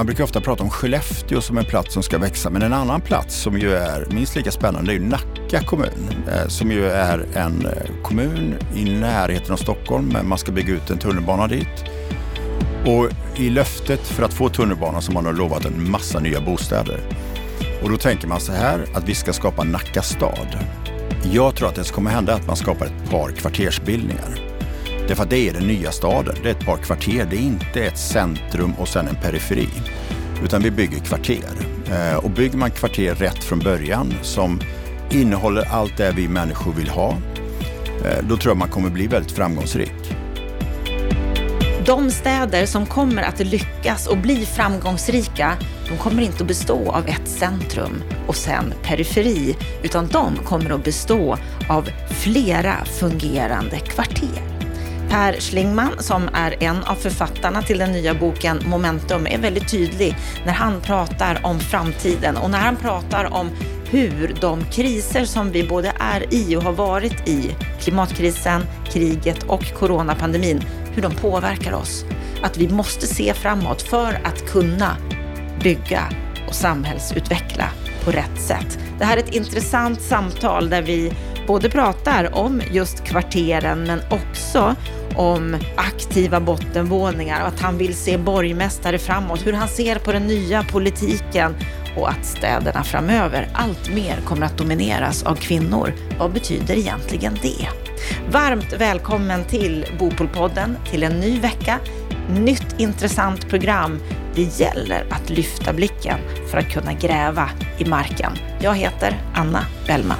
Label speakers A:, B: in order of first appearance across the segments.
A: Man brukar ofta prata om Skellefteå som en plats som ska växa, men en annan plats som ju är minst lika spännande är ju Nacka kommun, eh, som ju är en eh, kommun i närheten av Stockholm, men man ska bygga ut en tunnelbana dit. Och i löftet för att få tunnelbanan så har man lovat en massa nya bostäder. Och då tänker man så här att vi ska skapa Nacka stad. Jag tror att det som kommer hända är att man skapar ett par kvartersbildningar. Därför att det är den nya staden. Det är ett par kvarter. Det är inte ett centrum och sen en periferi. Utan vi bygger kvarter. Eh, och bygger man kvarter rätt från början som innehåller allt det vi människor vill ha, eh, då tror jag man kommer bli väldigt framgångsrik.
B: De städer som kommer att lyckas och bli framgångsrika, de kommer inte att bestå av ett centrum och sen periferi, utan de kommer att bestå av flera fungerande kvarter. Per Schlingman, som är en av författarna till den nya boken Momentum, är väldigt tydlig när han pratar om framtiden och när han pratar om hur de kriser som vi både är i och har varit i, klimatkrisen, kriget och coronapandemin, hur de påverkar oss. Att vi måste se framåt för att kunna bygga och samhällsutveckla på rätt sätt. Det här är ett intressant samtal där vi både pratar om just kvarteren men också om aktiva bottenvåningar och att han vill se borgmästare framåt, hur han ser på den nya politiken och att städerna framöver allt mer kommer att domineras av kvinnor. Vad betyder egentligen det? Varmt välkommen till Bopolpodden, till en ny vecka. Nytt intressant program. Det gäller att lyfta blicken för att kunna gräva i marken. Jag heter Anna Bellman.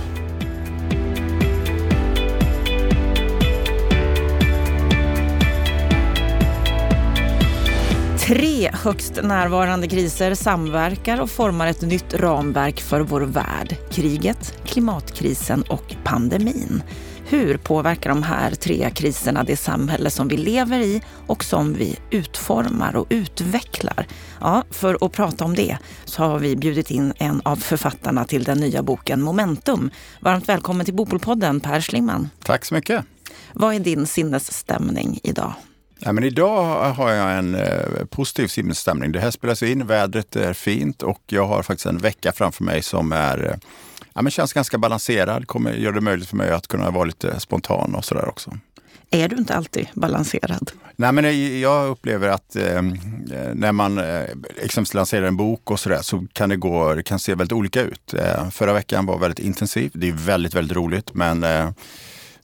B: Tre högst närvarande kriser samverkar och formar ett nytt ramverk för vår värld. Kriget, klimatkrisen och pandemin. Hur påverkar de här tre kriserna det samhälle som vi lever i och som vi utformar och utvecklar? Ja, för att prata om det så har vi bjudit in en av författarna till den nya boken Momentum. Varmt välkommen till Bopolpodden Per Schlingman.
A: Tack så mycket.
B: Vad är din sinnesstämning idag?
A: Ja, men idag har jag en eh, positiv sinnesstämning. Det här spelas in, vädret är fint och jag har faktiskt en vecka framför mig som är, eh, ja, men känns ganska balanserad. Kommer göra det möjligt för mig att kunna vara lite spontan och sådär också.
B: Är du inte alltid balanserad?
A: Nej, men jag upplever att eh, när man eh, exempelvis lanserar en bok och sådär så kan det, gå, det kan se väldigt olika ut. Eh, förra veckan var väldigt intensiv. Det är väldigt, väldigt roligt men eh,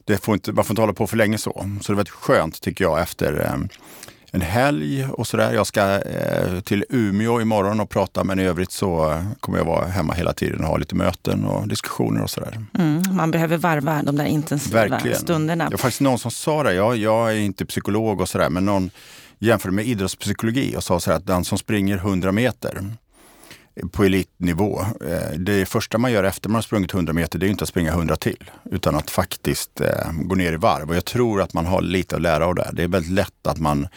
A: det får inte, man får inte hålla på för länge så. Så det var skönt tycker jag efter eh, en helg och sådär. Jag ska eh, till Umeå imorgon och prata men i övrigt så kommer jag vara hemma hela tiden och ha lite möten och diskussioner och sådär.
B: Mm, man behöver varva de där intensiva
A: Verkligen.
B: stunderna.
A: Det var faktiskt någon som sa det, jag, jag är inte psykolog och sådär, men någon jämförde med idrottspsykologi och sa så här att den som springer 100 meter på elitnivå. Eh, det första man gör efter man har sprungit 100 meter, det är inte att springa 100 till, utan att faktiskt eh, gå ner i varv. Och jag tror att man har lite att lära av det. Det är väldigt lätt att man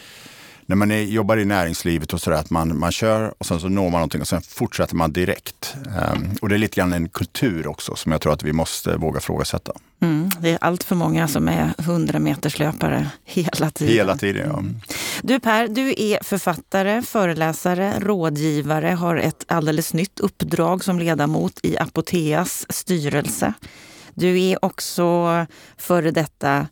A: när man är, jobbar i näringslivet och sådär, att man, man kör och sen så når man någonting och sen fortsätter man direkt. Um, och det är lite grann en kultur också som jag tror att vi måste våga frågasätta.
B: Mm, det är allt för många som är 100 meterslöpare hela tiden.
A: Hela tiden, ja.
B: Du Per, du är författare, föreläsare, rådgivare, har ett alldeles nytt uppdrag som ledamot i Apoteas styrelse. Du är också före detta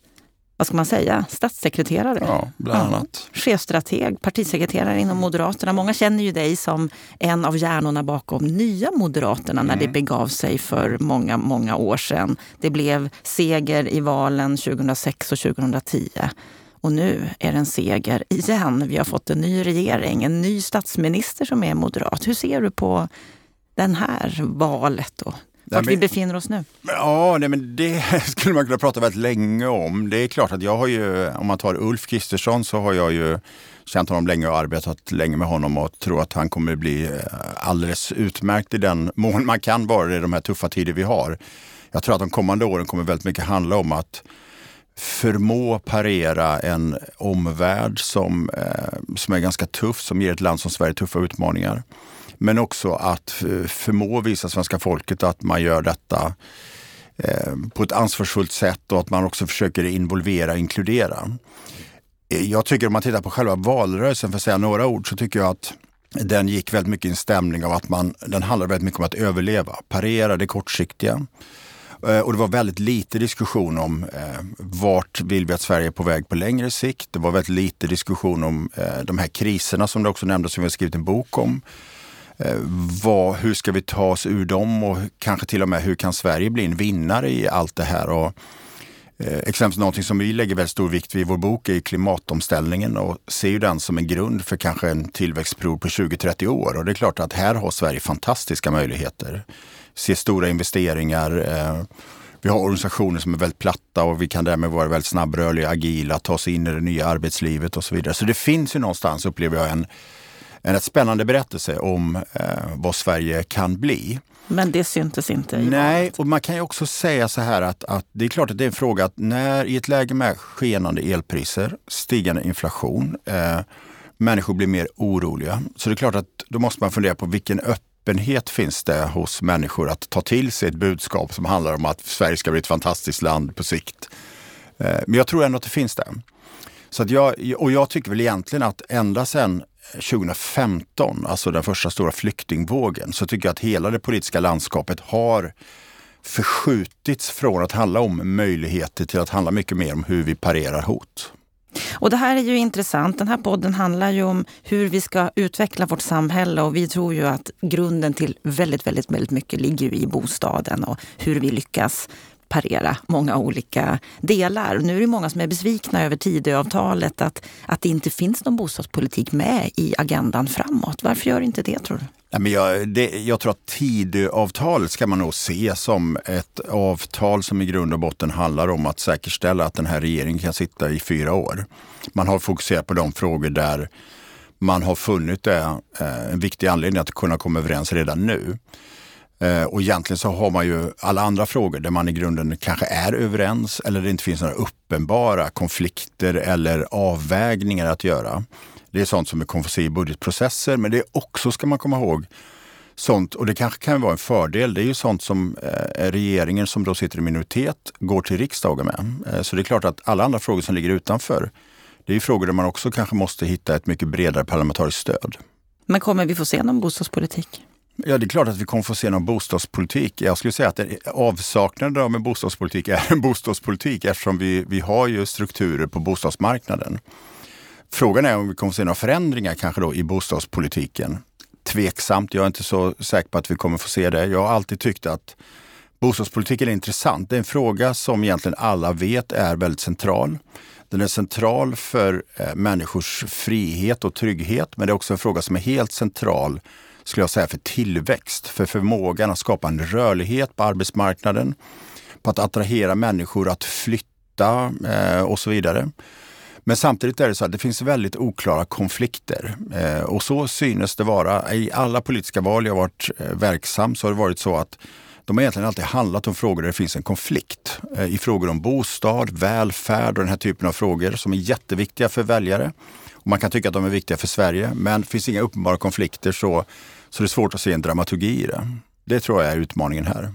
B: vad ska man säga, statssekreterare.
A: Ja, bland annat.
B: Ja, chefstrateg, partisekreterare inom Moderaterna. Många känner ju dig som en av hjärnorna bakom Nya Moderaterna när mm. det begav sig för många, många år sedan. Det blev seger i valen 2006 och 2010. Och nu är det en seger igen. Vi har fått en ny regering, en ny statsminister som är moderat. Hur ser du på det här valet och vart vi befinner oss nu?
A: Ja, nej, men det skulle man kunna prata väldigt länge om. Det är klart att jag har ju, om man tar Ulf Kristersson så har jag ju känt honom länge och arbetat länge med honom och tror att han kommer bli eh, alldeles utmärkt i den mån man kan vara i de här tuffa tider vi har. Jag tror att de kommande åren kommer väldigt mycket handla om att förmå parera en omvärld som, eh, som är ganska tuff, som ger ett land som Sverige tuffa utmaningar. Men också att förmå visa svenska folket att man gör detta eh, på ett ansvarsfullt sätt och att man också försöker involvera och inkludera. Eh, jag tycker om man tittar på själva valrörelsen, för att säga några ord, så tycker jag att den gick väldigt mycket i en stämning av att man, den handlade väldigt mycket om att överleva, parera det kortsiktiga. Eh, och det var väldigt lite diskussion om eh, vart vill vi att Sverige är på väg på längre sikt. Det var väldigt lite diskussion om eh, de här kriserna som det också nämndes som vi har skrivit en bok om. Eh, vad, hur ska vi ta oss ur dem och kanske till och med hur kan Sverige bli en vinnare i allt det här? Och, eh, exempelvis någonting som vi lägger väldigt stor vikt vid i vår bok är klimatomställningen och ser ju den som en grund för kanske en tillväxtperiod på 20-30 år. Och det är klart att här har Sverige fantastiska möjligheter. Se stora investeringar. Eh, vi har organisationer som är väldigt platta och vi kan därmed vara väldigt snabbrörliga, agila, ta oss in i det nya arbetslivet och så vidare. Så det finns ju någonstans, upplever jag, en en rätt spännande berättelse om eh, vad Sverige kan bli.
B: Men det syntes inte i
A: Nej, valet. och man kan ju också säga så här att, att det är klart att det är en fråga att när i ett läge med skenande elpriser, stigande inflation, eh, människor blir mer oroliga. Så det är klart att då måste man fundera på vilken öppenhet finns det hos människor att ta till sig ett budskap som handlar om att Sverige ska bli ett fantastiskt land på sikt. Eh, men jag tror ändå att det finns det. Så att jag, och jag tycker väl egentligen att ända sedan 2015, alltså den första stora flyktingvågen, så tycker jag att hela det politiska landskapet har förskjutits från att handla om möjligheter till att handla mycket mer om hur vi parerar hot.
B: Och det här är ju intressant. Den här podden handlar ju om hur vi ska utveckla vårt samhälle och vi tror ju att grunden till väldigt, väldigt, väldigt mycket ligger i bostaden och hur vi lyckas parera många olika delar. Nu är det många som är besvikna över Tidöavtalet, att, att det inte finns någon bostadspolitik med i agendan framåt. Varför gör inte det tror du?
A: Nej, men jag, det, jag tror att Tidöavtalet ska man nog se som ett avtal som i grund och botten handlar om att säkerställa att den här regeringen kan sitta i fyra år. Man har fokuserat på de frågor där man har funnit det eh, en viktig anledning att kunna komma överens redan nu. Eh, och egentligen så har man ju alla andra frågor där man i grunden kanske är överens eller det inte finns några uppenbara konflikter eller avvägningar att göra. Det är sånt som vi kommer få se i budgetprocesser, men det är också, ska man komma ihåg, sånt, och det kanske kan vara en fördel, det är ju sånt som eh, regeringen som då sitter i minoritet går till riksdagen med. Eh, så det är klart att alla andra frågor som ligger utanför, det är frågor där man också kanske måste hitta ett mycket bredare parlamentariskt stöd.
B: Men kommer vi få se någon bostadspolitik?
A: Ja, det är klart att vi kommer få se någon bostadspolitik. Jag skulle säga att avsaknaden av en bostadspolitik är en bostadspolitik eftersom vi, vi har ju strukturer på bostadsmarknaden. Frågan är om vi kommer få se några förändringar kanske då i bostadspolitiken. Tveksamt, jag är inte så säker på att vi kommer få se det. Jag har alltid tyckt att bostadspolitiken är intressant. Det är en fråga som egentligen alla vet är väldigt central. Den är central för eh, människors frihet och trygghet, men det är också en fråga som är helt central skulle jag säga, för tillväxt. För förmågan att skapa en rörlighet på arbetsmarknaden, på att attrahera människor att flytta eh, och så vidare. Men samtidigt är det så att det finns väldigt oklara konflikter. Eh, och så synes det vara. I alla politiska val jag varit eh, verksam så har det varit så att de har egentligen alltid handlat om frågor där det finns en konflikt. Eh, I frågor om bostad, välfärd och den här typen av frågor som är jätteviktiga för väljare. Och man kan tycka att de är viktiga för Sverige, men finns inga uppenbara konflikter så så det är svårt att se en dramaturgi i det. Det tror jag är utmaningen här.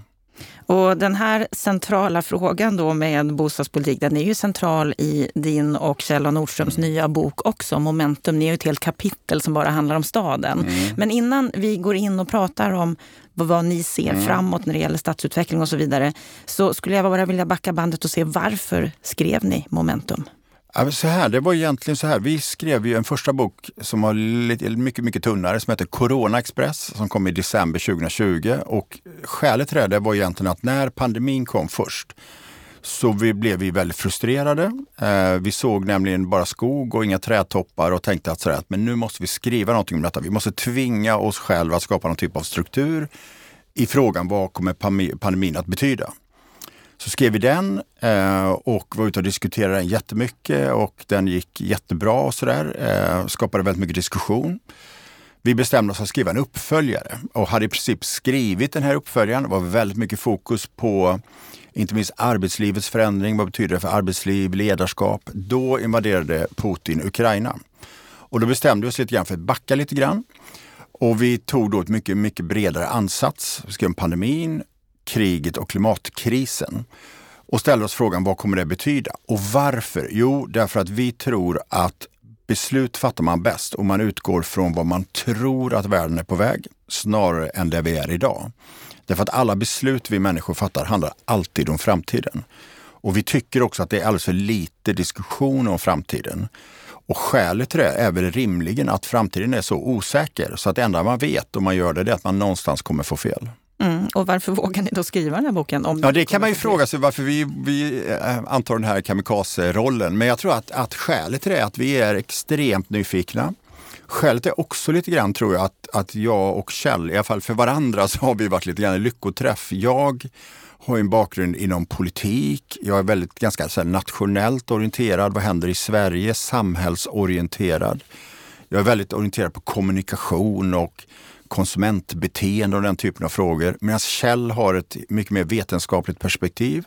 B: Och den här centrala frågan då med bostadspolitik, den är ju central i din och Kjell Nordströms mm. nya bok också, Momentum. Ni har ju ett helt kapitel som bara handlar om staden. Mm. Men innan vi går in och pratar om vad ni ser mm. framåt när det gäller stadsutveckling och så vidare, så skulle jag bara vilja backa bandet och se varför skrev ni Momentum?
A: Så här, det var egentligen så här. Vi skrev ju en första bok som var lite, mycket, mycket tunnare som heter Corona Express som kom i december 2020. Och skälet till det var egentligen att när pandemin kom först så vi blev vi väldigt frustrerade. Eh, vi såg nämligen bara skog och inga trädtoppar och tänkte att, sådär, men nu måste vi skriva någonting om detta. Vi måste tvinga oss själva att skapa någon typ av struktur i frågan vad kommer pandemin att betyda. Så skrev vi den eh, och var ute och diskuterade den jättemycket och den gick jättebra och sådär. Eh, skapade väldigt mycket diskussion. Vi bestämde oss att skriva en uppföljare och hade i princip skrivit den här uppföljaren. Det var väldigt mycket fokus på inte minst arbetslivets förändring. Vad betyder det för arbetsliv, ledarskap? Då invaderade Putin Ukraina. Och då bestämde vi oss lite grann för att backa lite grann. Och vi tog då ett mycket, mycket bredare ansats. Vi skrev om pandemin, kriget och klimatkrisen och ställer oss frågan vad kommer det betyda? Och varför? Jo, därför att vi tror att beslut fattar man bäst om man utgår från vad man tror att världen är på väg snarare än där vi är idag. Därför att alla beslut vi människor fattar handlar alltid om framtiden. Och vi tycker också att det är alldeles för lite diskussion om framtiden. Och skälet till det är väl rimligen att framtiden är så osäker så att det enda man vet om man gör det, det är att man någonstans kommer få fel.
B: Mm. Och varför vågar ni då skriva den här boken? Om
A: ja, det kan man ju fråga sig varför vi, vi eh, antar den här kamikaze-rollen. Men jag tror att, att skälet till det är att vi är extremt nyfikna. Skälet är också lite grann tror jag att, att jag och Kjell, i alla fall för varandra, så har vi varit lite grann en lyckoträff. Jag har en bakgrund inom politik. Jag är väldigt ganska så nationellt orienterad. Vad händer i Sverige? Samhällsorienterad. Jag är väldigt orienterad på kommunikation och konsumentbeteende och den typen av frågor. Medan Kjell har ett mycket mer vetenskapligt perspektiv.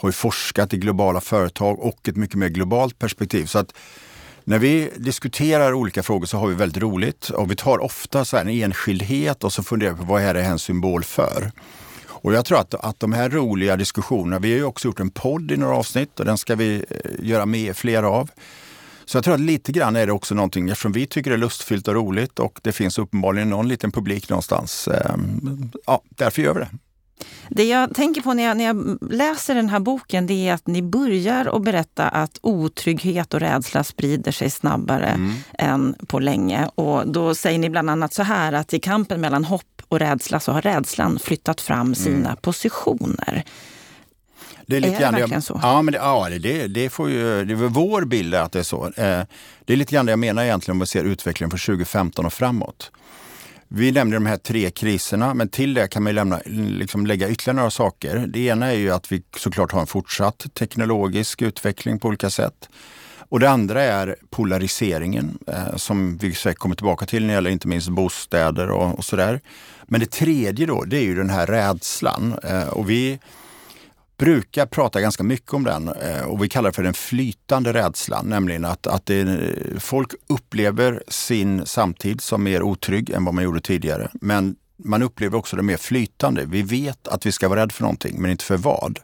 A: Har forskat i globala företag och ett mycket mer globalt perspektiv. Så att när vi diskuterar olika frågor så har vi väldigt roligt och vi tar ofta så en enskildhet och så funderar vi på vad är det här en symbol för? Och jag tror att, att de här roliga diskussionerna, vi har ju också gjort en podd i några avsnitt och den ska vi eh, göra med fler av. Så jag tror att lite grann är det också någonting, eftersom vi tycker det är lustfyllt och roligt och det finns uppenbarligen någon liten publik någonstans. Ehm, ja, därför gör vi det.
B: Det jag tänker på när jag, när jag läser den här boken det är att ni börjar att berätta att otrygghet och rädsla sprider sig snabbare mm. än på länge. Och då säger ni bland annat så här att i kampen mellan hopp och rädsla så har rädslan flyttat fram sina mm. positioner.
A: Det är, lite är det verkligen så? Ja, men det, ja, det, det, får ju, det är vår bild att det är så. Eh, det är lite grann det jag menar egentligen om vi ser utvecklingen från 2015 och framåt. Vi nämnde de här tre kriserna, men till det kan man lämna, liksom lägga ytterligare några saker. Det ena är ju att vi såklart har en fortsatt teknologisk utveckling på olika sätt. Och det andra är polariseringen eh, som vi säkert kommer tillbaka till när det gäller inte minst bostäder och, och sådär. Men det tredje då, det är ju den här rädslan. Eh, och vi brukar prata ganska mycket om den eh, och vi kallar det för den flytande rädslan, nämligen att, att det, folk upplever sin samtid som mer otrygg än vad man gjorde tidigare. Men man upplever också det mer flytande. Vi vet att vi ska vara rädda för någonting, men inte för vad.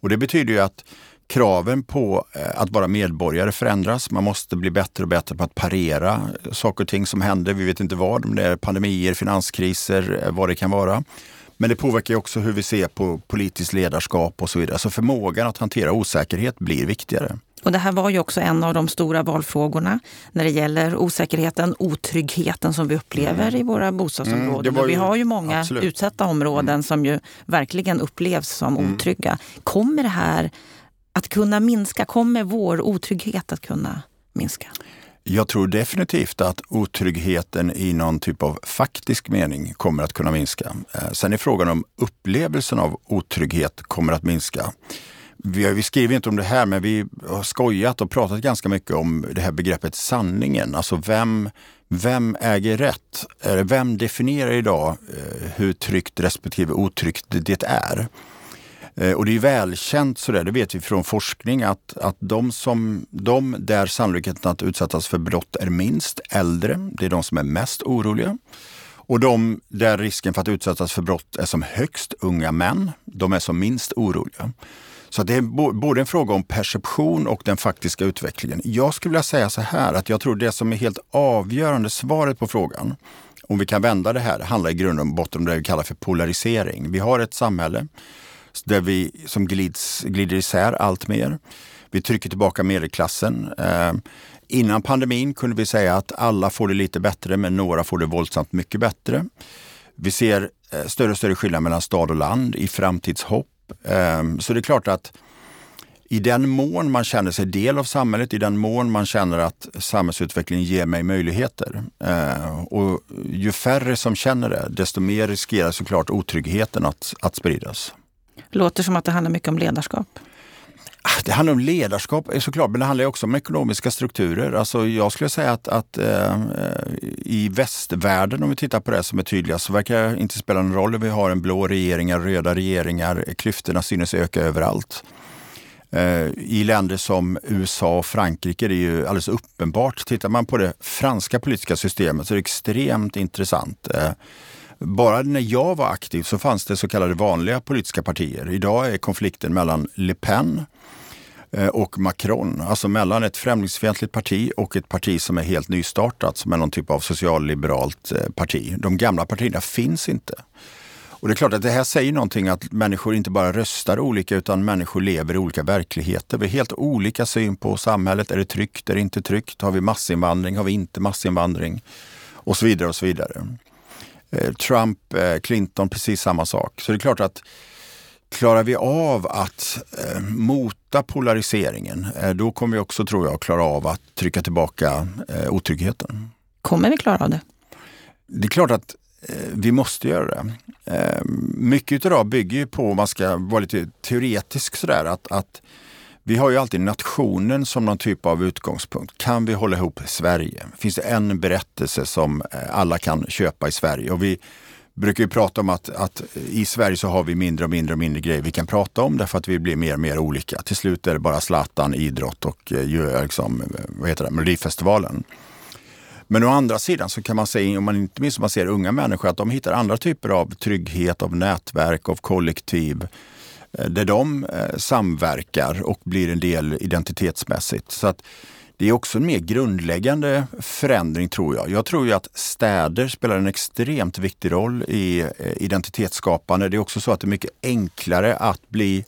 A: Och det betyder ju att kraven på eh, att vara medborgare förändras. Man måste bli bättre och bättre på att parera saker och ting som händer. Vi vet inte vad, om det är pandemier, finanskriser, eh, vad det kan vara. Men det påverkar också hur vi ser på politiskt ledarskap och så vidare. Så förmågan att hantera osäkerhet blir viktigare.
B: Och det här var ju också en av de stora valfrågorna när det gäller osäkerheten, otryggheten som vi upplever mm. i våra bostadsområden. Mm, ju, vi har ju många absolut. utsatta områden mm. som ju verkligen upplevs som mm. otrygga. Kommer det här att kunna minska? Kommer vår otrygghet att kunna minska?
A: Jag tror definitivt att otryggheten i någon typ av faktisk mening kommer att kunna minska. Eh, sen är frågan om upplevelsen av otrygghet kommer att minska. Vi, vi skriver inte om det här, men vi har skojat och pratat ganska mycket om det här begreppet sanningen. Alltså vem, vem äger rätt? Eh, vem definierar idag eh, hur tryggt respektive otryggt det är? Eh, och det är välkänt, sådär, det vet vi från forskning, att, att de, som, de där sannolikheten att utsättas för brott är minst äldre, det är de som är mest oroliga. Och de där risken för att utsättas för brott är som högst unga män, de är som minst oroliga. Så det är både en fråga om perception och den faktiska utvecklingen. Jag skulle vilja säga så här att jag tror det som är helt avgörande svaret på frågan, om vi kan vända det här, handlar i grund och botten om det vi kallar för polarisering. Vi har ett samhälle där vi som glids, glider isär allt mer. Vi trycker tillbaka medelklassen. Eh, innan pandemin kunde vi säga att alla får det lite bättre, men några får det våldsamt mycket bättre. Vi ser eh, större och större skillnad mellan stad och land i framtidshopp. Eh, så det är klart att i den mån man känner sig del av samhället, i den mån man känner att samhällsutvecklingen ger mig möjligheter. Eh, och ju färre som känner det, desto mer riskerar såklart otryggheten att, att spridas.
B: Låter som att det handlar mycket om ledarskap.
A: Ah, det handlar om ledarskap eh, såklart, men det handlar också om ekonomiska strukturer. Alltså jag skulle säga att, att eh, eh i västvärlden, om vi tittar på det som är tydligast, så verkar det inte spela någon roll om vi har en blå regeringar, röda regeringar. Klyftorna synes öka överallt. Eh, I länder som USA och Frankrike det är ju alldeles uppenbart. Tittar man på det franska politiska systemet så är det extremt intressant. Bara när jag var aktiv så fanns det så kallade vanliga politiska partier. Idag är konflikten mellan Le Pen, eh, och Macron. Alltså mellan ett främlingsfientligt parti och ett parti som är helt nystartat, som är någon typ av socialliberalt eh, parti. De gamla partierna finns inte. Och det är klart att det här säger någonting att människor inte bara röstar olika utan människor lever i olika verkligheter. Vi har helt olika syn på samhället. Är det tryggt? Är det inte tryggt? Har vi massinvandring? Har vi inte massinvandring? Och så vidare och så vidare. Eh, Trump, eh, Clinton, precis samma sak. Så det är klart att klarar vi av att eh, mota polariseringen, då kommer vi också, tror jag, klara av att trycka tillbaka otryggheten.
B: Kommer vi klara av det?
A: Det är klart att vi måste göra det. Mycket av det bygger ju på, om man ska vara lite teoretisk sådär, att, att vi har ju alltid nationen som någon typ av utgångspunkt. Kan vi hålla ihop Sverige? Finns det en berättelse som eh, alla kan köpa i Sverige? Och vi brukar ju prata om att, att i Sverige så har vi mindre och mindre och mindre grejer vi kan prata om därför att vi blir mer och mer olika. Till slut är det bara Zlatan, idrott och eh, eh, liksom, vad heter det, Melodifestivalen. Men å andra sidan så kan man säga, om man inte minst om man ser unga människor, att de hittar andra typer av trygghet, av nätverk, av kollektiv Eh, där de eh, samverkar och blir en del identitetsmässigt. Så att det är också en mer grundläggande förändring tror jag. Jag tror ju att städer spelar en extremt viktig roll i eh, identitetsskapande. Det är också så att det är mycket enklare att bli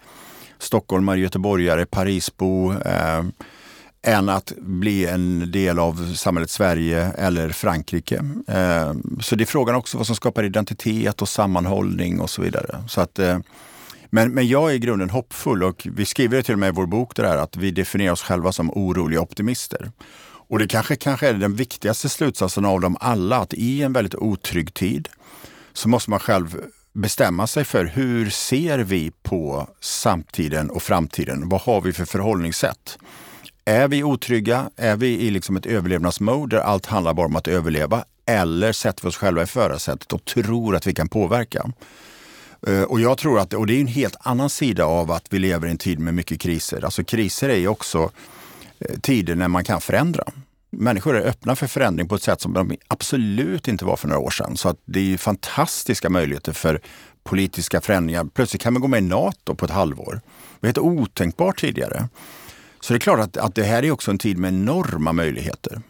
A: stockholmare, göteborgare, Parisbo eh, än att bli en del av samhället Sverige eller Frankrike. Eh, så det är frågan också vad som skapar identitet och sammanhållning och så vidare. Så att eh, men, men jag är i grunden hoppfull och vi skriver till och med i vår bok det här att vi definierar oss själva som oroliga optimister. Och det kanske, kanske är den viktigaste slutsatsen av dem alla, att i en väldigt otrygg tid så måste man själv bestämma sig för hur ser vi på samtiden och framtiden? Vad har vi för förhållningssätt? Är vi otrygga? Är vi i liksom ett överlevnadsmode där allt handlar bara om att överleva? Eller sätter vi oss själva i förarsätet och tror att vi kan påverka? Eh, och jag tror att, och det är en helt annan sida av att vi lever i en tid med mycket kriser. Alltså kriser är ju också eh, tider när man kan förändra. Människor är öppna för förändring på ett sätt som de absolut inte var för några år sedan. Så att det är fantastiska möjligheter för politiska förändringar. Plötsligt kan man gå med i NATO på ett halvår. Det var helt otänkbart tidigare. Så det är klart att, att det här är också en tid med enorma möjligheter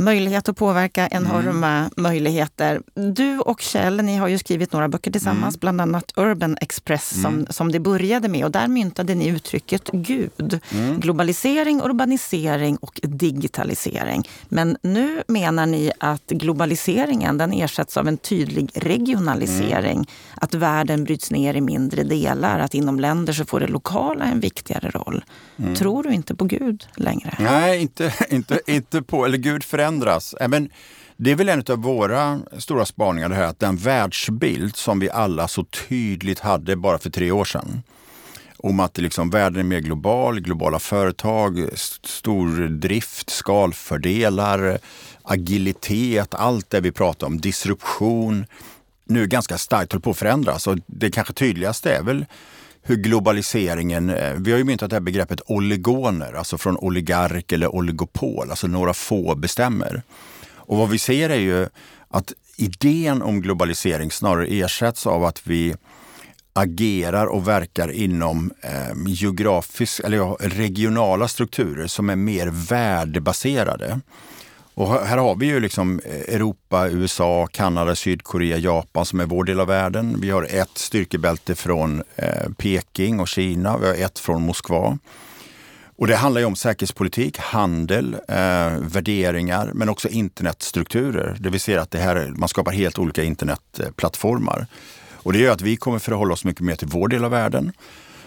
B: möjlighet att påverka, enorma mm. möjligheter. Du och Kjell, ni har ju skrivit några böcker tillsammans, mm. bland annat Urban Express mm. som, som det började med. Och där myntade ni uttrycket Gud. Mm. Globalisering, urbanisering och digitalisering. Men nu menar ni att globaliseringen den ersätts av en tydlig regionalisering. Mm. Att världen bryts ner i mindre delar, att inom länder så får det lokala en viktigare roll. Mm. Tror du inte på Gud längre?
A: Nej, inte, inte, inte på, eller Gud förändras förändras. Även, det är väl en av våra stora spaningar det här att den världsbild som vi alla så tydligt hade bara för tre år sedan om att liksom världen är mer global, globala företag, stordrift, skalfördelar, agilitet, allt det vi pratar om, disruption, nu ganska starkt håller på att förändras. Och det kanske tydligaste är väl hur globaliseringen, eh, vi har ju myntat det här begreppet oligoner, alltså från oligark eller oligopol, alltså några få bestämmer. Och vad vi ser är ju att idén om globalisering snarare ersätts av att vi agerar och verkar inom eh, geografisk, eller ja, regionala strukturer som är mer värdebaserade. Och här har vi ju liksom eh, Europa, USA, Kanada, Sydkorea, Japan som är vår del av världen. Vi har ett styrkebälte från eh, Peking och Kina. Vi har ett från Moskva. Och det handlar ju om säkerhetspolitik, handel, eh, värderingar men också internetstrukturer. Det vill säga att det här, man skapar helt olika internetplattformar. Och det gör att vi kommer förhålla oss mycket mer till vår del av världen.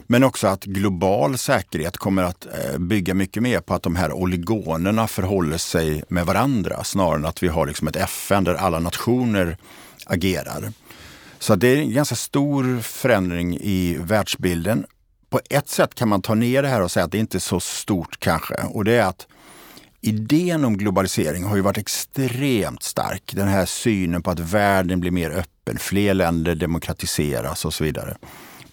A: Men också att global säkerhet kommer att eh, bygga mycket mer på att de här oligonerna förhåller sig med varandra snarare än att vi har liksom ett FN där alla nationer agerar. Så det är en ganska stor förändring i världsbilden. På ett sätt kan man ta ner det här och säga att det inte är så stort kanske. Och det är att idén om globalisering har ju varit extremt stark. Den här synen på att världen blir mer öppen, fler länder demokratiseras och så vidare.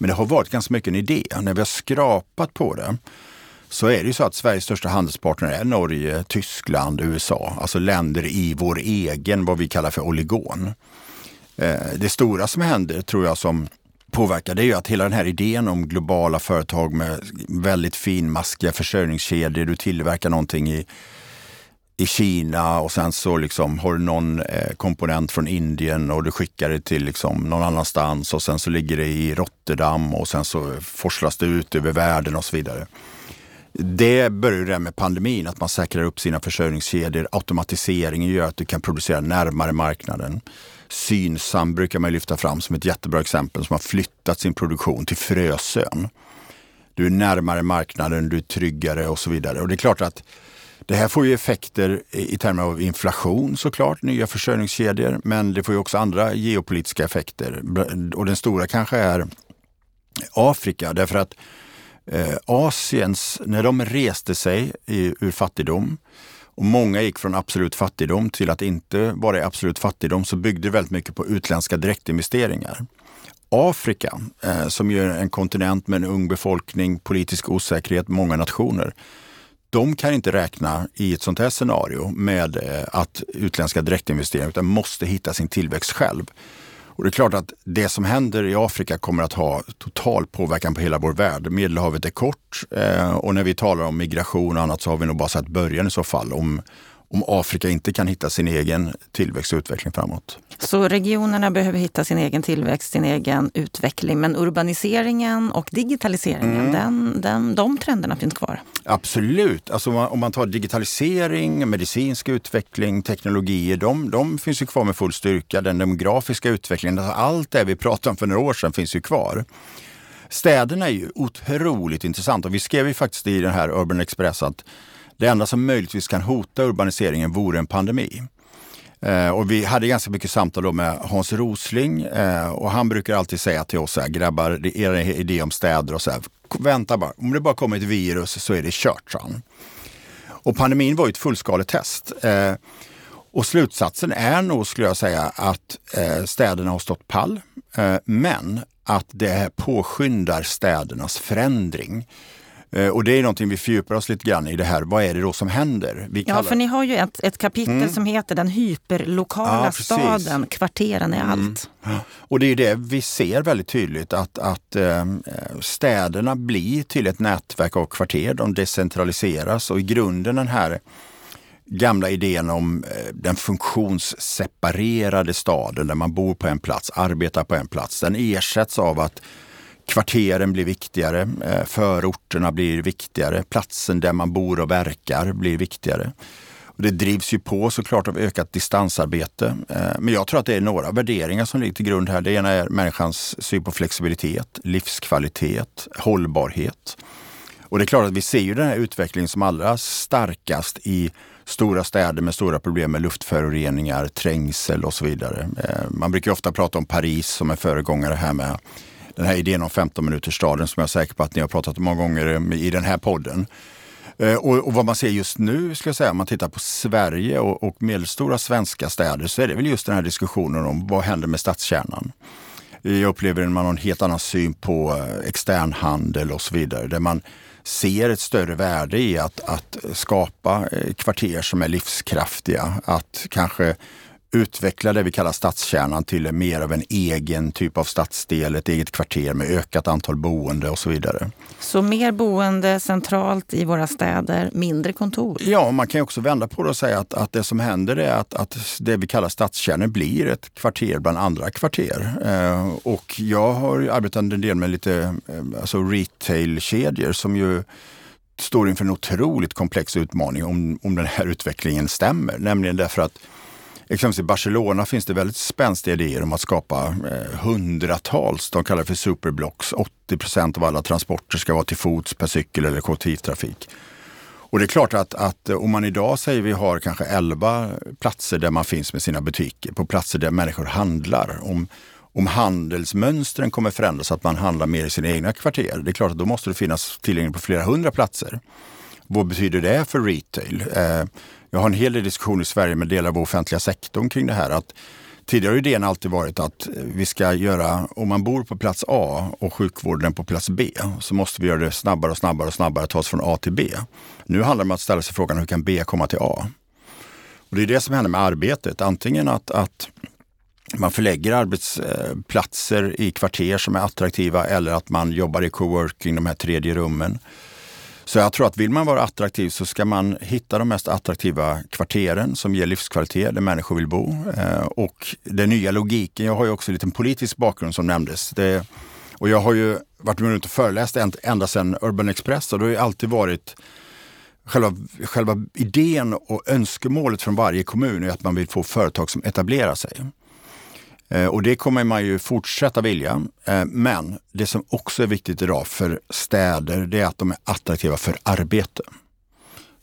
A: Men det har varit ganska mycket en idé. När vi har skrapat på det så är det ju så att Sveriges största handelspartner är Norge, Tyskland, USA. Alltså länder i vår egen, vad vi kallar för oligon. Eh, det stora som händer, tror jag, som påverkar det är ju att hela den här idén om globala företag med väldigt finmaskiga försörjningskedjor, du tillverkar någonting i i Kina och sen så liksom har du någon eh, komponent från Indien och du skickar det till liksom någon annanstans och sen så ligger det i Rotterdam och sen så forslas det ut över världen och så vidare. Det började med pandemin, att man säkrar upp sina försörjningskedjor. Automatiseringen gör att du kan producera närmare marknaden. Synsam brukar man lyfta fram som ett jättebra exempel som har flyttat sin produktion till Frösön. Du är närmare marknaden, du är tryggare och så vidare. Och det är klart att det här får ju effekter i termer av inflation såklart, nya försörjningskedjor, men det får ju också andra geopolitiska effekter. Och den stora kanske är Afrika, därför att eh, Asiens, när de reste sig i, ur fattigdom och många gick från absolut fattigdom till att inte vara i absolut fattigdom så byggde det väldigt mycket på utländska direktinvesteringar. Afrika, eh, som ju är en kontinent med en ung befolkning, politisk osäkerhet, många nationer, de kan inte räkna i ett sånt här scenario med eh, att utländska direktinvesteringar utan måste hitta sin tillväxt själv. Och det är klart att det som händer i Afrika kommer att ha total påverkan på hela vår värld. Medelhavet är kort eh, och när vi talar om migration och annat så har vi nog bara sett början i så fall. Om, om Afrika inte kan hitta sin egen tillväxt och utveckling framåt.
B: Så regionerna behöver hitta sin egen tillväxt, sin egen utveckling. Men urbaniseringen och digitaliseringen, mm. den, den, de trenderna finns kvar?
A: Absolut. Alltså om, man, om man tar digitalisering, medicinsk utveckling, teknologier, de, de finns ju kvar med full styrka. Den demografiska utvecklingen, alltså allt det vi pratade om för några år sedan finns ju kvar. Städerna är ju otroligt intressant och vi skrev ju faktiskt i den här Urban Express att det enda som möjligtvis kan hota urbaniseringen vore en pandemi. Eh, och vi hade ganska mycket samtal med Hans Rosling eh, och han brukar alltid säga till oss, här, grabbar, era idé om städer och så här, vänta bara, om det bara kommer ett virus så är det kört, han. Och pandemin var ju ett fullskaletest. Eh, och slutsatsen är nog, skulle jag säga, att eh, städerna har stått pall, eh, men att det påskyndar städernas förändring. Eh, och det är någonting vi fördjupar oss lite grann i det här. Vad är det då som händer?
B: Vi ja, för ni har ju ett, ett kapitel mm. som heter Den hyperlokala ja, staden, kvarteren är mm. allt.
A: Och det är det vi ser väldigt tydligt att, att äh, städerna blir till ett nätverk av kvarter. De decentraliseras och i grunden den här gamla idén om äh, den funktionsseparerade staden där man bor på en plats, arbetar på en plats. Den ersätts av att Kvarteren blir viktigare, eh, förorterna blir viktigare, platsen där man bor och verkar blir viktigare. Och det drivs ju på såklart av ökat distansarbete. Eh, men jag tror att det är några värderingar som ligger till grund här. Det ena är människans syn på flexibilitet, livskvalitet, hållbarhet. Och det är klart att vi ser ju den här utvecklingen som allra starkast i stora städer med stora problem med luftföroreningar, trängsel och så vidare. Eh, man brukar ofta prata om Paris som en föregångare här med den här idén om 15 minuters staden som jag är säker på att ni har pratat om många gånger eh, i den här podden. Eh, och, och, vad man ser just nu, ska jag säga, om man tittar på Sverige och, och medelstora svenska städer, så är det väl just den här diskussionen om vad händer med stadskärnan? Jag upplever att man har en helt annan syn på eh, externhandel och så vidare, där man ser ett större värde i att, att skapa kvarter som är livskraftiga, att kanske utveckla det vi kallar stadskärnan till mer av en egen typ av stadsdel, ett eget kvarter med ökat antal boende och så vidare.
B: Så mer boende centralt i våra städer, mindre kontor?
A: Ja, man kan också vända på det och säga att, att det som händer är att, att det vi kallar stadskärnor blir ett kvarter bland andra kvarter. Eh, och jag har arbetat en del med lite eh, alltså retailkedjor som ju står inför en otroligt komplex utmaning om, om den här utvecklingen stämmer. Nämligen därför att Exempelvis i Barcelona finns det väldigt spänstiga idéer om att skapa eh, hundratals, de kallar det för superblocks. 80 procent av alla transporter ska vara till fots, per cykel eller kollektivtrafik. Och det är klart att, att eh, om man idag säger vi har kanske 11 platser där man finns med sina butiker, på platser där människor handlar. Om, om handelsmönstren kommer förändras så att man handlar mer i sina egna kvarter, det är klart att då måste det finnas tillgängligt på flera hundra platser. Vad betyder det för retail? Eh, jag har en hel del diskussion i Sverige med delar av offentliga sektorn kring det här. Att tidigare har idén alltid varit att vi ska göra, om man bor på plats A och sjukvården på plats B, så måste vi göra det snabbare och snabbare och snabbare, ta oss från A till B. Nu handlar det om att ställa sig frågan, hur kan B komma till A? Och det är det som händer med arbetet. Antingen att, att man förlägger arbetsplatser i kvarter som är attraktiva eller att man jobbar i coworking, de här tredje rummen. Så jag tror att vill man vara attraktiv så ska man hitta de mest attraktiva kvarteren som ger livskvalitet, där människor vill bo. Eh, och den nya logiken, jag har ju också en liten politisk bakgrund som nämndes. Det, och jag har ju varit med runt och föreläst ända sedan Urban Express och det har ju alltid varit Själva, själva idén och önskemålet från varje kommun är att man vill få företag som etablerar sig. Eh, och det kommer man ju fortsätta vilja. Eh, men det som också är viktigt idag för städer, det är att de är attraktiva för arbete.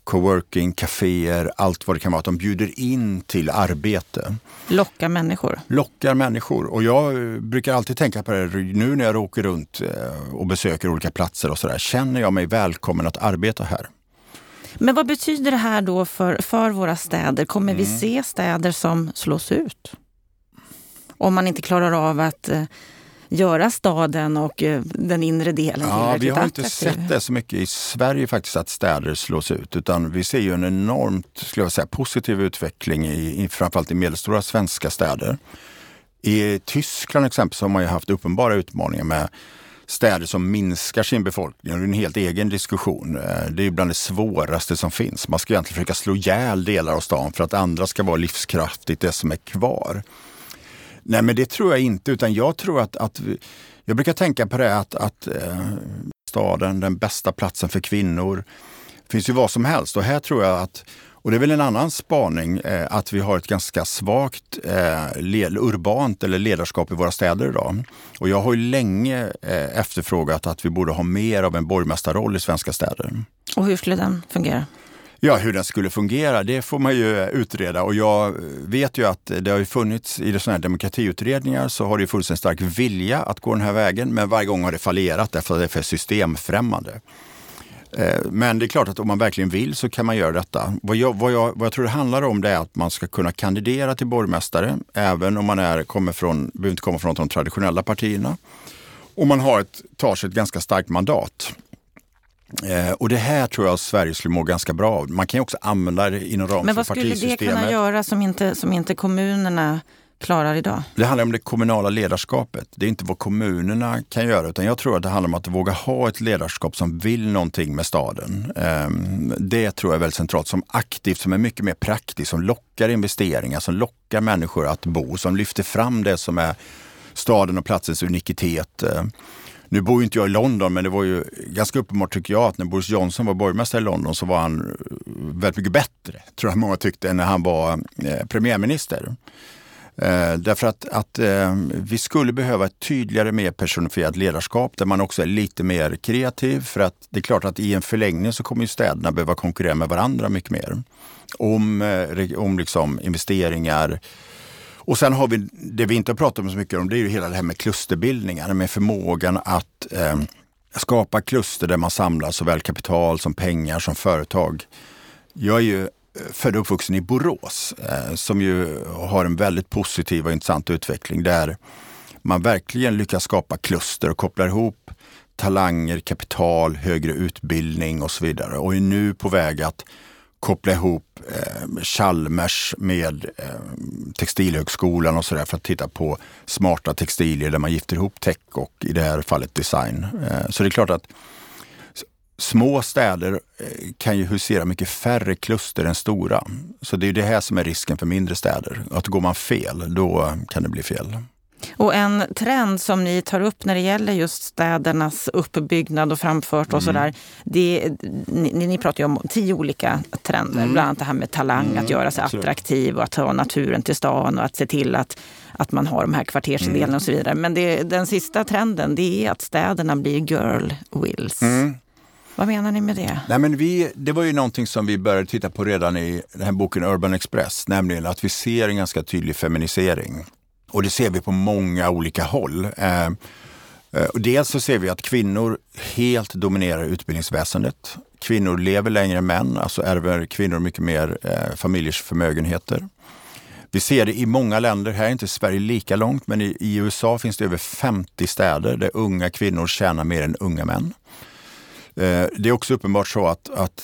A: Coworking, kaféer, allt vad det kan vara. Att de bjuder in till arbete.
B: Lockar människor.
A: Lockar människor. Och jag brukar alltid tänka på det nu när jag åker runt eh, och besöker olika platser och sådär. Känner jag mig välkommen att arbeta här?
B: Men vad betyder det här då för, för våra städer? Kommer mm. vi se städer som slås ut? Om man inte klarar av att eh, göra staden och eh, den inre delen
A: ja, Vi har
B: inte
A: sett det så mycket i Sverige faktiskt att städer slås ut utan vi ser ju en enormt skulle jag säga, positiv utveckling i, i framförallt i medelstora svenska städer. I Tyskland exempelvis har man ju haft uppenbara utmaningar med städer som minskar sin befolkning. Det är en helt egen diskussion. Eh, det är bland det svåraste som finns. Man ska egentligen försöka slå ihjäl delar av stan för att andra ska vara livskraftigt, det som är kvar. Nej, men det tror jag inte, utan jag tror att, att vi, jag brukar tänka på det att, att eh, staden, den bästa platsen för kvinnor, finns ju vad som helst. Och här tror jag att, och det är väl en annan spaning, eh, att vi har ett ganska svagt eh, urbant eller ledarskap i våra städer idag. Och jag har ju länge eh, efterfrågat att vi borde ha mer av en borgmästarroll i svenska städer.
B: Och hur skulle den fungera?
A: Ja, hur den skulle fungera, det får man ju utreda och jag vet ju att det har funnits i sådana här demokratiutredningar så har det funnits en stark vilja att gå den här vägen, men varje gång har det fallerat därför att det är för systemfrämmande. Eh, men det är klart att om man verkligen vill så kan man göra detta. Vad jag, vad jag, vad jag tror det handlar om det är att man ska kunna kandidera till borgmästare även om man är, kommer från, behöver inte komma från de traditionella partierna. Och man har ett, tar sig ett ganska starkt mandat. Eh, och det här tror jag Sverige skulle må ganska bra av. Man kan ju också använda det inom ramen för partisystemet.
B: Men vad skulle det kunna göra som inte, som inte kommunerna klarar idag?
A: Det handlar om det kommunala ledarskapet. Det är inte vad kommunerna kan göra utan jag tror att det handlar om att våga ha ett ledarskap som vill någonting med staden. Eh, det tror jag är väldigt centralt. Som aktivt, som är mycket mer praktiskt, som lockar investeringar, som lockar människor att bo, som lyfter fram det som är staden och platsens unikitet. Nu bor ju inte jag i London, men det var ju ganska uppenbart tycker jag att när Boris Johnson var borgmästare i London så var han eh, väldigt mycket bättre, tror jag många tyckte, än när han var eh, premiärminister. Eh, därför att, att eh, vi skulle behöva ett tydligare, mer personifierat ledarskap där man också är lite mer kreativ. För att det är klart att i en förlängning så kommer ju städerna behöva konkurrera med varandra mycket mer. Om, eh, om liksom investeringar, och sen har vi det vi inte har pratat om så mycket om, det är ju hela det här med klusterbildningar, med förmågan att eh, skapa kluster där man samlar såväl kapital som pengar som företag. Jag är ju eh, född och uppvuxen i Borås eh, som ju har en väldigt positiv och intressant utveckling där man verkligen lyckas skapa kluster och kopplar ihop talanger, kapital, högre utbildning och så vidare och är nu på väg att koppla ihop eh, Chalmers med eh, Textilhögskolan och sådär för att titta på smarta textilier där man gifter ihop tech och i det här fallet design. Eh, så det är klart att små städer eh, kan ju husera mycket färre kluster än stora. Så det är det här som är risken för mindre städer. Att går man fel, då kan det bli fel.
B: Och en trend som ni tar upp när det gäller just städernas uppbyggnad och framfört och mm. sådär. ni, ni pratar ju om tio olika trender. Mm. Bland annat det här med talang, mm. att göra sig attraktiv och att ha naturen till stan och att se till att, att man har de här kvartersidéerna mm. och så vidare. Men det, den sista trenden det är att städerna blir girl wills. Mm. Vad menar ni med det?
A: Nej, men vi, det var ju någonting som vi började titta på redan i den här boken Urban Express, nämligen att vi ser en ganska tydlig feminisering. Och det ser vi på många olika håll. Eh, eh dels så ser vi att kvinnor helt dominerar utbildningsväsendet. Kvinnor lever längre än män, alltså ärver kvinnor mycket mer eh, familjers förmögenheter. Vi ser det i många länder, här är inte Sverige lika långt, men i, i USA finns det över 50 städer där unga kvinnor tjänar mer än unga män. Eh, det är också uppenbart så att, att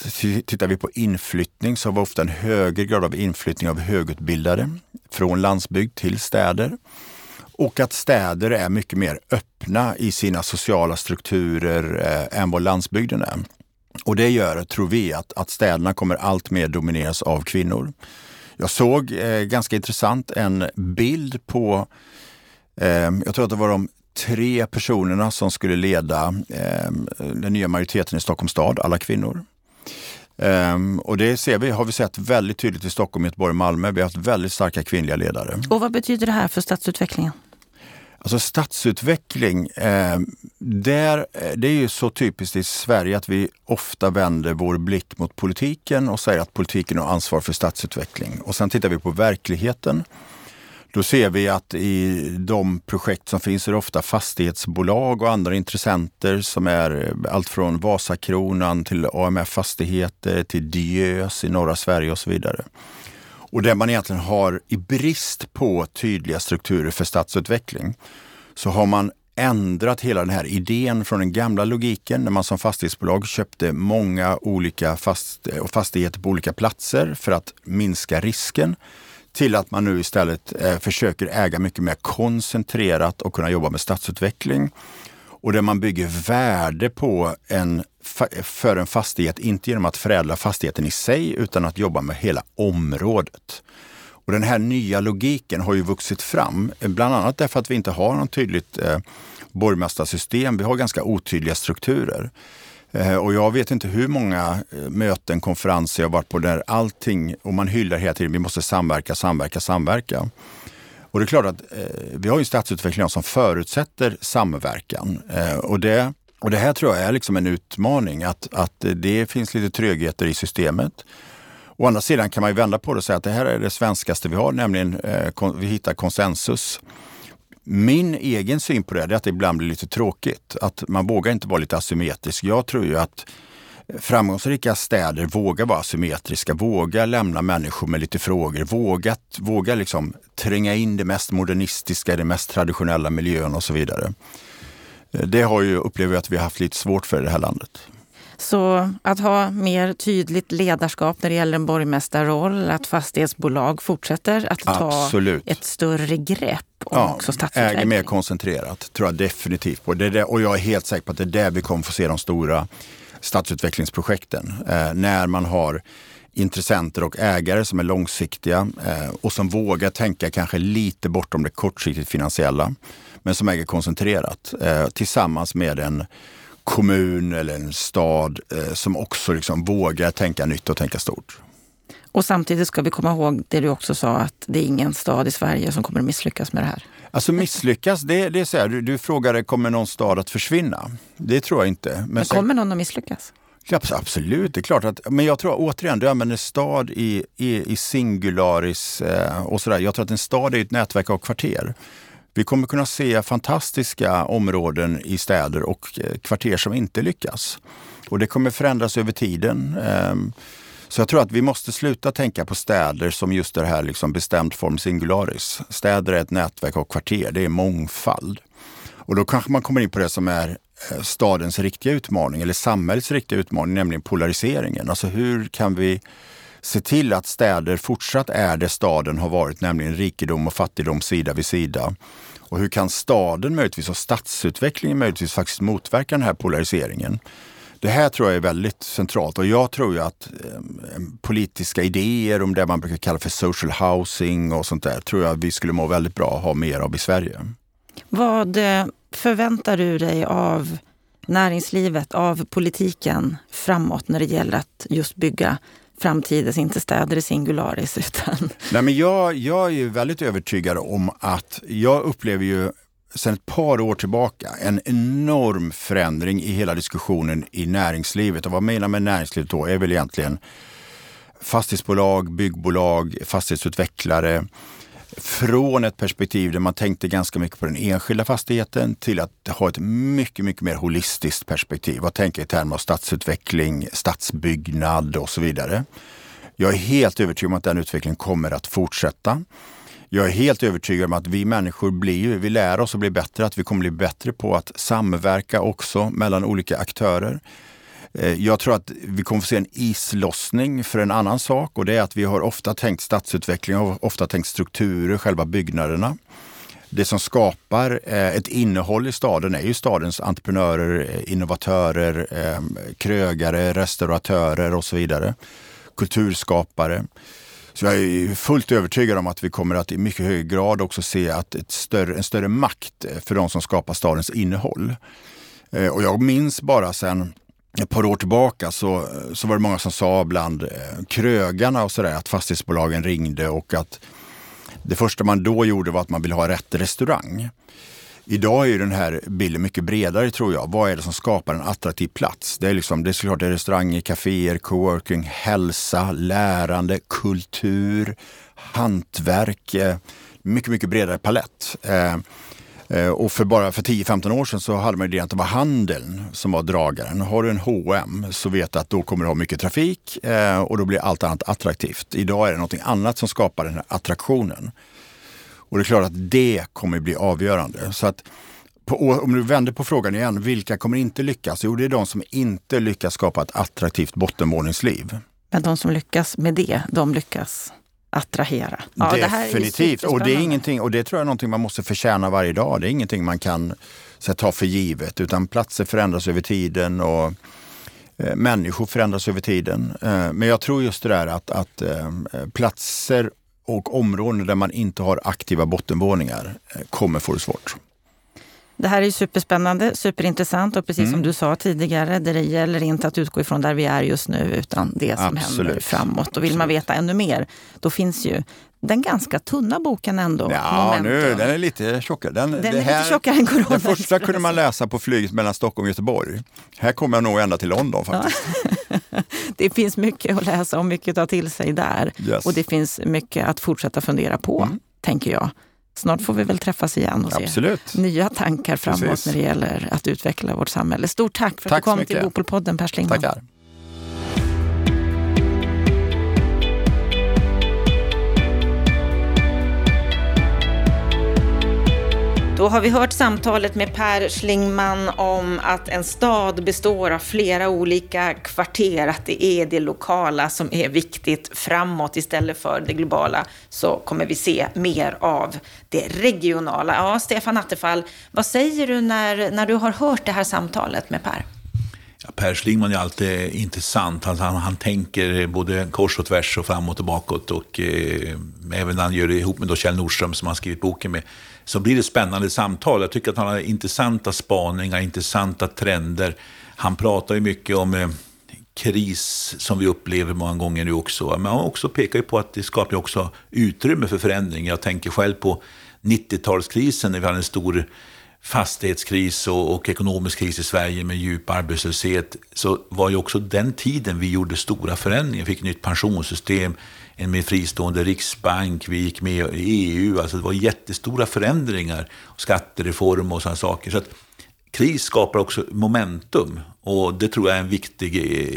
A: tittar vi på inflyttning så har vi ofta en högre grad av inflyttning av högutbildade. från landsbygd till städer. Och att städer är mycket mer öppna i sina sociala strukturer eh, än vad landsbygden är. Och det gör, tror vi, att, att städerna kommer allt mer domineras av kvinnor. Jag såg eh, ganska intressant en bild på, eh, jag tror att det var de tre personerna som skulle leda eh, den nya majoriteten i Stockholms stad, alla kvinnor. Um, och det ser vi, har vi sett väldigt tydligt i Stockholm, Göteborg och Malmö. Vi har haft väldigt starka kvinnliga ledare.
B: Och vad betyder det här för stadsutvecklingen?
A: Alltså stadsutveckling, eh, där, det är ju så typiskt i Sverige att vi ofta vänder vår blick mot politiken och säger att politiken har ansvar för stadsutveckling. Och sen tittar vi på verkligheten. Då ser vi att i de projekt som finns är det ofta fastighetsbolag och andra intressenter som är eh, allt från Vasakronan till AMF Fastigheter till Diös i norra Sverige och så vidare. Och där man egentligen har, i brist på tydliga strukturer för stadsutveckling, så har man ändrat hela den här idén från den gamla logiken när man som fastighetsbolag köpte många olika fast, fastigheter på olika platser för att minska risken till att man nu istället eh, försöker äga mycket mer koncentrerat och kunna jobba med stadsutveckling. Och där man bygger värde på en, för en fastighet, inte genom att förädla fastigheten i sig utan att jobba med hela området. Och Den här nya logiken har ju vuxit fram, eh, bland annat därför att vi inte har något tydligt eh, borgmästarsystem. Vi har ganska otydliga strukturer. Eh, och jag vet inte hur många eh, möten, konferenser jag varit på där allting, och man hyllar hela tiden, vi måste samverka, samverka, samverka. Och det är klart att eh, vi har ju stadsutveckling som förutsätter samverkan. Eh, och, det, och det här tror jag är liksom en utmaning, att, att det finns lite trögheter i systemet. Å andra sidan kan man ju vända på det och säga att det här är det svenskaste vi har, nämligen eh, vi hittar konsensus. Min egen syn på det är att det ibland blir lite tråkigt. Att man vågar inte vara lite asymmetrisk. Jag tror ju att framgångsrika städer vågar vara asymmetriska, vågar lämna människor med lite frågor, vågar, vågar liksom tränga in det mest modernistiska, det mest traditionella miljön och så vidare. Eh, det har ju, upplever jag att vi har haft lite svårt för i det här landet.
B: Så att ha mer tydligt ledarskap när det gäller en borgmästarroll, att fastighetsbolag fortsätter att ta Absolut. ett större grepp om ja, också stadsutveckling.
A: Äger mer koncentrerat, tror jag definitivt på. Det är och jag är helt säker på att det är där vi kommer få se de stora stadsutvecklingsprojekten. Eh, när man har intressenter och ägare som är långsiktiga eh, och som vågar tänka kanske lite bortom det kortsiktigt finansiella, men som äger koncentrerat eh, tillsammans med en kommun eller en stad eh, som också liksom vågar tänka nytt och tänka stort.
B: Och samtidigt ska vi komma ihåg det du också sa, att det är ingen stad i Sverige som kommer att misslyckas med det här.
A: Alltså misslyckas, det, det är så här, du, du frågade kommer någon stad att försvinna? Det tror jag inte.
B: Men, men kommer sen, någon att misslyckas?
A: Ja, absolut, det är klart att, men jag tror återigen, du använder stad i, i, i singularis eh, och sådär. Jag tror att en stad är ett nätverk av kvarter. Vi kommer kunna se fantastiska områden i städer och eh, kvarter som inte lyckas. Och det kommer förändras över tiden. Ehm, så jag tror att vi måste sluta tänka på städer som just det här liksom bestämd form singularis. Städer är ett nätverk av kvarter, det är mångfald. Och då kanske man kommer in på det som är eh, stadens riktiga utmaning eller samhällets riktiga utmaning, nämligen polariseringen. Alltså hur kan vi se till att städer fortsatt är det staden har varit, nämligen rikedom och fattigdom sida vid sida. Och hur kan staden möjligtvis och stadsutvecklingen möjligtvis faktiskt motverka den här polariseringen? Det här tror jag är väldigt centralt och jag tror ju att eh, politiska idéer om det man brukar kalla för social housing och sånt där tror jag vi skulle må väldigt bra att ha mer av i Sverige.
B: Vad eh, förväntar du dig av näringslivet, av politiken framåt när det gäller att just bygga framtidens, inte städer i singularis. Utan...
A: Nej, men jag, jag är ju väldigt övertygad om att jag upplever ju sedan ett par år tillbaka en enorm förändring i hela diskussionen i näringslivet. Och vad menar med näringslivet då är väl egentligen fastighetsbolag, byggbolag, fastighetsutvecklare. Från ett perspektiv där man tänkte ganska mycket på den enskilda fastigheten till att ha ett mycket, mycket mer holistiskt perspektiv och tänka i termer av stadsutveckling, stadsbyggnad och så vidare. Jag är helt övertygad om att den utvecklingen kommer att fortsätta. Jag är helt övertygad om att vi människor blir, vi lär oss att bli bättre, att vi kommer bli bättre på att samverka också mellan olika aktörer. Eh, jag tror att vi kommer få se en islossning för en annan sak och det är att vi har ofta tänkt stadsutveckling och ofta tänkt strukturer, själva byggnaderna. Det som skapar eh, ett innehåll i staden är ju stadens entreprenörer, eh, innovatörer, ehm, krögare, restauratörer och så vidare. Kulturskapare. Så jag är fullt övertygad om att vi kommer att i mycket hög grad också se att ett större, en större makt för de som skapar stadens innehåll. Och jag minns bara sen ett par år tillbaka så, så var det många som sa bland eh, krögarna och sådär att fastighetsbolagen ringde och att det första man då gjorde var att man ville ha rätt restaurang. Idag är ju den här bilden mycket bredare tror jag. Vad är det som skapar en attraktiv plats? Det är, liksom, det är såklart det är restauranger, kaféer, coworking, hälsa, lärande, kultur, hantverk. Eh, mycket, mycket bredare palett. Eh, Eh, och för bara för 10-15 år sedan så hade man idén att det var handeln som var dragaren. Har du en H&M så vet du att då kommer du ha mycket trafik eh, och då blir allt annat attraktivt. Idag är det något annat som skapar den här attraktionen. Och det är klart att det kommer bli avgörande. Så att på, om du vänder på frågan igen, vilka kommer inte lyckas? Jo, det är de som inte lyckas skapa ett attraktivt bottenvåningsliv.
B: Men de som lyckas med det, de lyckas attrahera.
A: Ja, Definitivt. Det och det är ingenting, och det tror jag är någonting man måste förtjäna varje dag. Det är ingenting man kan så, ta för givet, utan platser förändras över tiden och eh, människor förändras över tiden. Eh, men jag tror just det där att, att eh, platser och områden där man inte har aktiva bottenvåningar eh, kommer få det svårt.
B: Det här är superspännande, superintressant och precis mm. som du sa tidigare, det gäller inte att utgå ifrån där vi är just nu utan det som Absolut. händer framåt. Och vill man veta ännu mer, då finns ju den ganska tunna boken ändå.
A: Ja, nu, den är lite tjockare. Den,
B: den är här, lite tjockare än Corona
A: Den första kunde man läsa på flyget mellan Stockholm och Göteborg. Här kommer jag nog ända till London faktiskt.
B: Ja. det finns mycket att läsa och mycket att ta till sig där. Yes. Och det finns mycket att fortsätta fundera på, mm. tänker jag. Snart får vi väl träffas igen och
A: Absolut.
B: se nya tankar framåt Precis. när det gäller att utveckla vårt samhälle. Stort tack för att tack du kom till Bopolpodden, Per Schlingmann.
A: Tackar.
B: Då har vi hört samtalet med Per Schlingman om att en stad består av flera olika kvarter, att det är det lokala som är viktigt framåt istället för det globala, så kommer vi se mer av det regionala. Ja, Stefan Attefall, vad säger du när, när du har hört det här samtalet med Per?
C: Per Schlingman är alltid intressant. Han, han, han tänker både kors och tvärs och framåt och bakåt. Och eh, även när han gör det ihop med då Kjell Nordström som han skrivit boken med så blir det spännande samtal. Jag tycker att han har intressanta spaningar, intressanta trender. Han pratar ju mycket om eh, kris som vi upplever många gånger nu också. Men han också pekar ju på att det skapar också utrymme för förändring. Jag tänker själv på 90-talskrisen när vi hade en stor fastighetskris och, och, ekonomisk kris i Sverige med djup arbetslöshet. Så var ju också den tiden vi gjorde stora förändringar. Vi fick nytt pensionssystem, en mer fristående riksbank, vi gick med i EU. Alltså det var jättestora förändringar, skattereform och sådana saker. Så att kris skapar också momentum och det tror jag är en viktig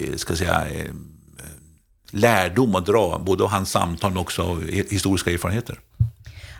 C: eh, ska säga, eh, eh, lärdom att dra, både av hans samtal men också av historiska erfarenheter.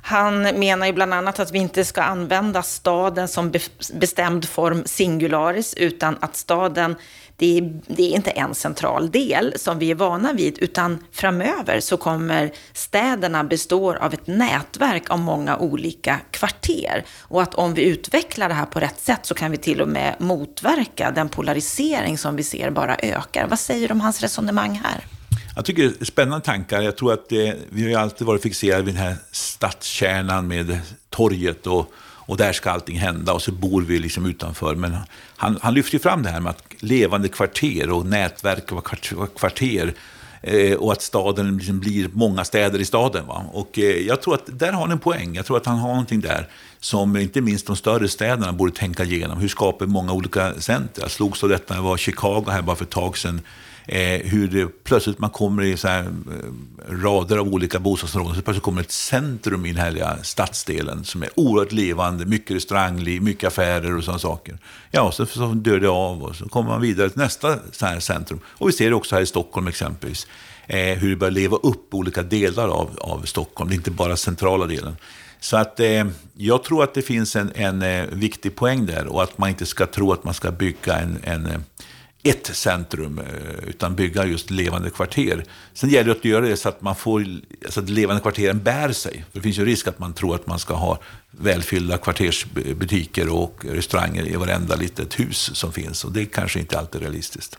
B: Han menar ju bland annat att vi inte ska använda staden som bestämd form singularis, utan att staden det är, det är inte en central del som vi är vana vid, utan framöver så kommer städerna bestå av ett nätverk av många olika kvarter. Och att om vi utvecklar det här på rätt sätt så kan vi till och med motverka den polarisering som vi ser bara ökar. Vad säger du om hans resonemang här?
C: Jag tycker det är spännande tankar. Jag tror att det, vi har ju alltid varit fixerade vid den här stadskärnan med torget och och där ska allting hända och så bor vi liksom utanför. Men han, han lyfter fram det här med att levande kvarter och nätverk av kvarter eh, och att staden liksom blir många städer i staden. Va? Och eh, jag tror att där har han en poäng. Jag tror att han har någonting där som inte minst de större städerna borde tänka igenom. Hur skapar vi många olika centra? Jag slogs av detta, när jag var i Chicago här bara för ett tag sedan eh, hur det, plötsligt man kommer i så här, eh, rader av olika bostadsområden, så plötsligt kommer ett centrum i den här stadsdelen som är oerhört levande, mycket restaurangliv, mycket affärer och sådana saker. Ja, så, så dör det av och så kommer man vidare till nästa så här centrum. Och vi ser det också här i Stockholm exempelvis, eh, hur det börjar leva upp olika delar av, av Stockholm, det är inte bara centrala delen. Så att eh, jag tror att det finns en, en eh, viktig poäng där och att man inte ska tro att man ska bygga en, en eh, ett centrum, eh, utan bygga just levande kvarter. Sen gäller det att göra det så att man får, så att levande kvarteren bär sig. För det finns ju risk att man tror att man ska ha välfyllda kvartersbutiker och restauranger i varenda litet hus som finns. Och det är kanske inte alltid realistiskt.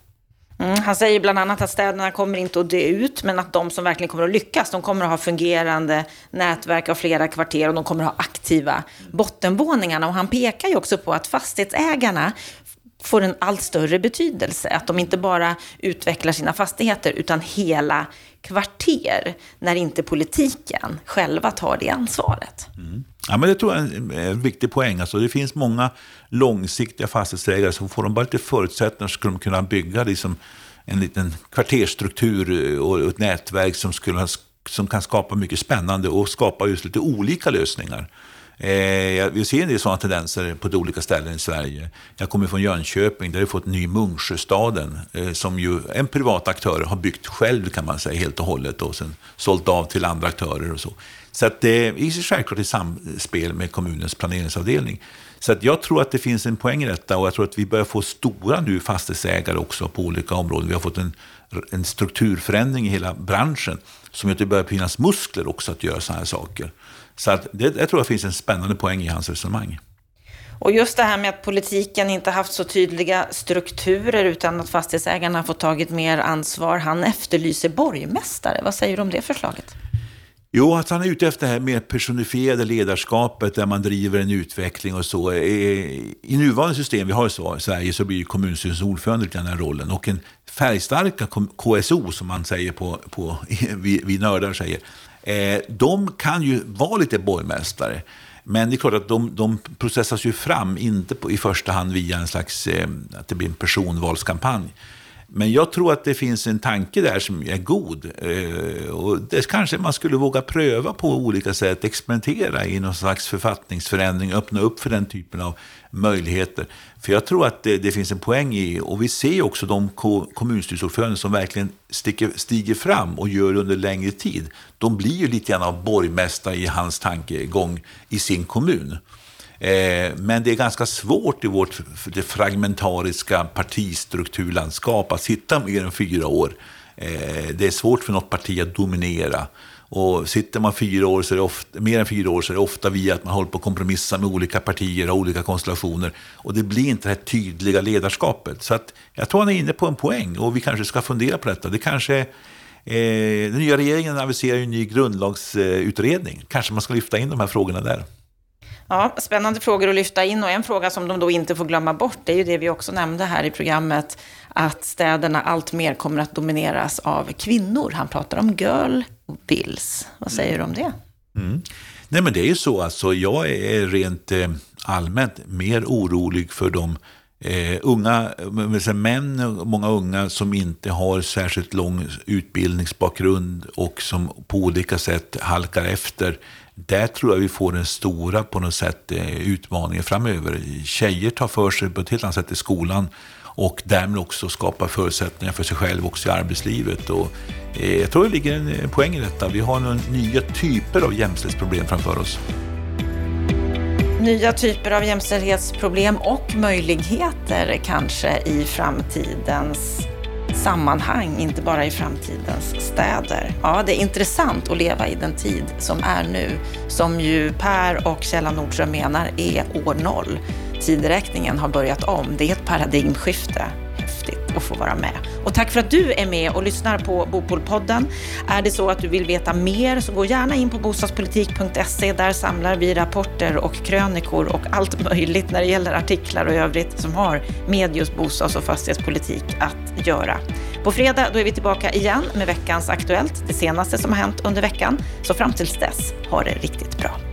B: Mm, han säger bland annat att städerna kommer inte att dö ut, men att de som verkligen kommer att lyckas, de kommer att ha fungerande nätverk av flera kvarter och de kommer att ha aktiva bottenvåningarna. Och han pekar ju också på att fastighetsägarna får en allt större betydelse. Att de inte bara utvecklar sina fastigheter, utan hela kvarter, när inte politiken själva tar det ansvaret.
C: Mm. Ja, men det tror jag är en, en viktig poäng. Alltså, det finns många långsiktiga fastighetsägare som får de bara lite förutsättningar skulle de kunna bygga liksom, en liten kvartersstruktur eh, och ett nätverk som, skulle, som kan skapa mycket spännande och skapa just lite olika lösningar. Eh, vi ser en del sådana tendenser på olika ställen i Sverige. Jag kommer från Jönköping, där vi fått ny Munksjöstaden, eh, som ju en privat aktör har byggt själv kan man säga helt och hållet och sen sålt av till andra aktörer och så. Så att eh, det är självklart i samspel med kommunens planeringsavdelning. Så att jag tror att det finns en poäng i detta och jag tror att vi börjar få stora nu fastighetsägare också på olika områden. Vi har fått en, en strukturförändring i hela branschen som gör att det börjar finnas muskler också att göra sådana här saker. Så att det, jag tror det finns en spännande poäng i hans resonemang.
B: Och just det här med att politiken inte haft så tydliga strukturer utan att fastighetsägarna har fått tagit mer ansvar. Han efterlyser borgmästare. Vad säger du om det förslaget?
C: Jo, att han är ute efter det här mer personifierade ledarskapet där man driver en utveckling och så. I nuvarande system vi har i Sverige så blir kommunstyrelsens ordförande den här rollen. Och en färgstarka KSO, som man säger på, på vi, vi nördar säger, eh, de kan ju vara lite borgmästare. Men det är klart att de, de processas ju fram, inte på, i första hand via en slags, eh, att det blir en personvalskampanj. Men jag tror att det finns en tanke där som är god. Eh, och det kanske man skulle våga pröva på olika sätt, experimentera i någon slags författningsförändring, öppna upp för den typen av möjligheter. För jag tror att det, det finns en poäng i, och vi ser också de kommunstyrelseordförande som verkligen sticker, stiger fram och gör det under längre tid. De blir ju lite grann av borgmästare i hans tankegång i sin kommun. Eh, men det är ganska svårt i vårt det fragmentariska partistrukturlandskap att sitta mer än fyra år. Eh, det är svårt för något parti att dominera. Och sitter man fyra år så är det ofta, mer än fyra år så är det ofta via att man håller på att kompromissa med olika partier och olika konstellationer. Och det blir inte det här tydliga ledarskapet. Så att jag tror han är inne på en poäng och vi kanske ska fundera på detta. Det kanske Eh, den nya regeringen aviserar ju en ny grundlagsutredning. Kanske man ska lyfta in de här frågorna där.
B: Ja, spännande frågor att lyfta in och en fråga som de då inte får glömma bort det är ju det vi också nämnde här i programmet, att städerna allt mer kommer att domineras av kvinnor. Han pratar om girl bills. Vad säger du om det?
C: Mm. Nej men det är ju så alltså, jag är rent eh, allmänt mer orolig för de eh, unga, män, många unga som inte har särskilt lång utbildningsbakgrund och som på olika sätt halkar efter där tror jag vi får den stora på något sätt eh, utmaningen framöver. Tjejer tar för sig på ett helt annat sätt i skolan och därmed också skapar förutsättningar för sig själv också i arbetslivet. Och, eh, jag tror det ligger en eh, poäng i detta. Vi har några nya typer av jämställdhetsproblem framför oss.
B: Nya typer av jämställdhetsproblem och möjligheter kanske i framtidens sammanhang, inte bara i framtidens städer. Ja, det är intressant att leva i den tid som är nu, som ju Per och Kjella Nordström menar är år noll. Tideräkningen har börjat om. Det är ett paradigmskifte häftigt att få vara med. Och tack för att du är med och lyssnar på Bopolpodden. Är det så att du vill veta mer så gå gärna in på bostadspolitik.se. Där samlar vi rapporter och krönikor och allt möjligt när det gäller artiklar och övrigt som har med just bostads och fastighetspolitik att göra. På fredag då är vi tillbaka igen med veckans Aktuellt, det senaste som har hänt under veckan. Så fram tills dess, ha det riktigt bra.